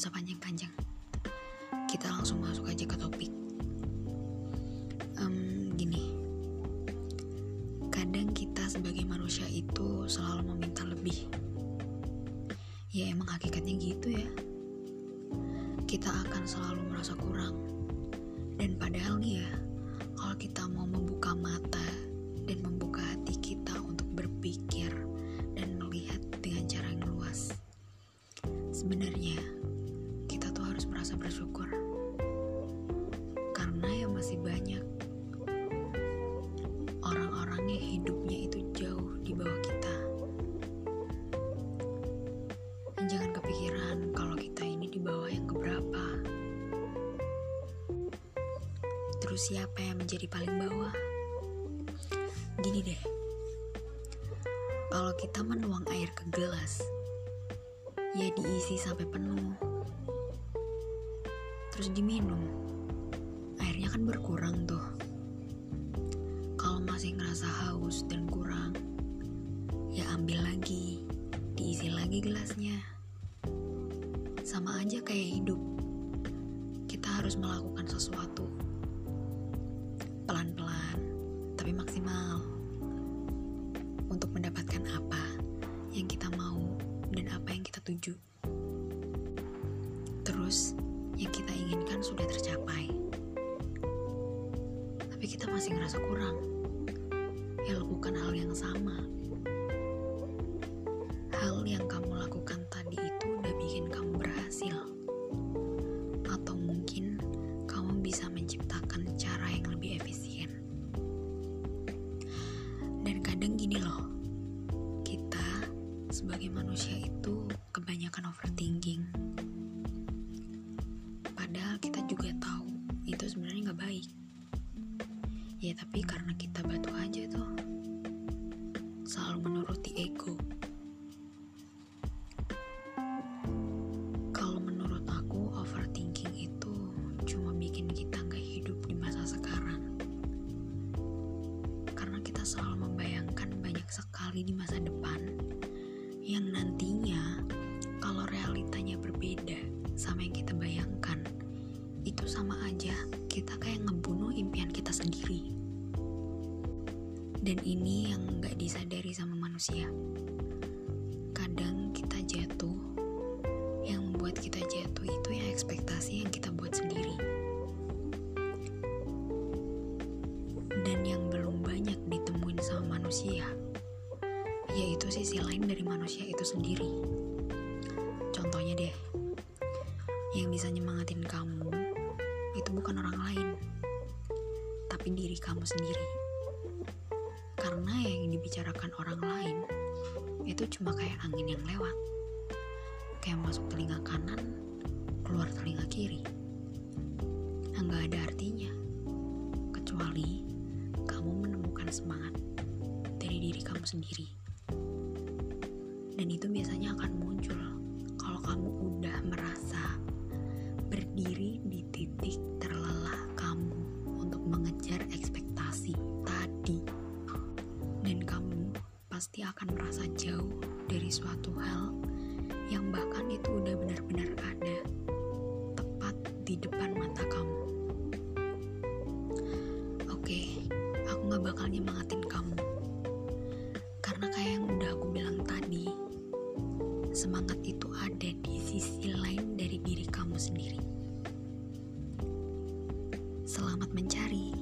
usah panjang-panjang. Kita langsung masuk aja ke topik. Um, gini, kadang kita sebagai manusia itu selalu meminta lebih. Ya emang hakikatnya gitu ya. Kita akan selalu merasa kurang. Dan padahal nih ya, Terus siapa yang menjadi paling bawah? Gini deh. Kalau kita menuang air ke gelas, ya diisi sampai penuh. Terus diminum. Airnya kan berkurang tuh. Kalau masih ngerasa haus dan kurang, ya ambil lagi, diisi lagi gelasnya. Sama aja kayak hidup. Kita harus melakukan sesuatu. Pelan-pelan, tapi maksimal. Untuk mendapatkan apa yang kita mau dan apa yang kita tuju. Terus, yang kita inginkan sudah tercapai. Tapi kita masih ngerasa kurang. Ya lakukan hal yang sama. Sebagai manusia itu kebanyakan overthinking. Padahal kita juga tahu itu sebenarnya nggak baik. Ya tapi karena kita batu aja tuh, selalu menuruti ego. Kalau menurut aku overthinking itu cuma bikin kita nggak hidup di masa sekarang. Karena kita selalu membayangkan banyak sekali di masa depan yang nantinya kalau realitanya berbeda sama yang kita bayangkan itu sama aja kita kayak ngebunuh impian kita sendiri. Dan ini yang nggak disadari sama manusia. Kadang kita jatuh yang membuat kita jatuh itu ya ekspektasi yang kita buat sendiri. Dan yang belum banyak ditemuin sama manusia sisi lain dari manusia itu sendiri. Contohnya deh yang bisa nyemangatin kamu itu bukan orang lain tapi diri kamu sendiri. Karena yang dibicarakan orang lain itu cuma kayak angin yang lewat kayak masuk telinga kanan keluar telinga kiri. Nah, nggak ada artinya kecuali kamu menemukan semangat dari diri kamu sendiri dan itu biasanya akan muncul kalau kamu udah merasa berdiri di titik terlelah kamu untuk mengejar ekspektasi tadi. Dan kamu pasti akan merasa jauh dari suatu hal yang bahkan itu udah benar-benar ada tepat di depan mata kamu. Oke aku gak bakal nyemangatin kamu. Karena kayak yang udah aku bilang semangat itu ada di sisi lain dari diri kamu sendiri. Selamat mencari.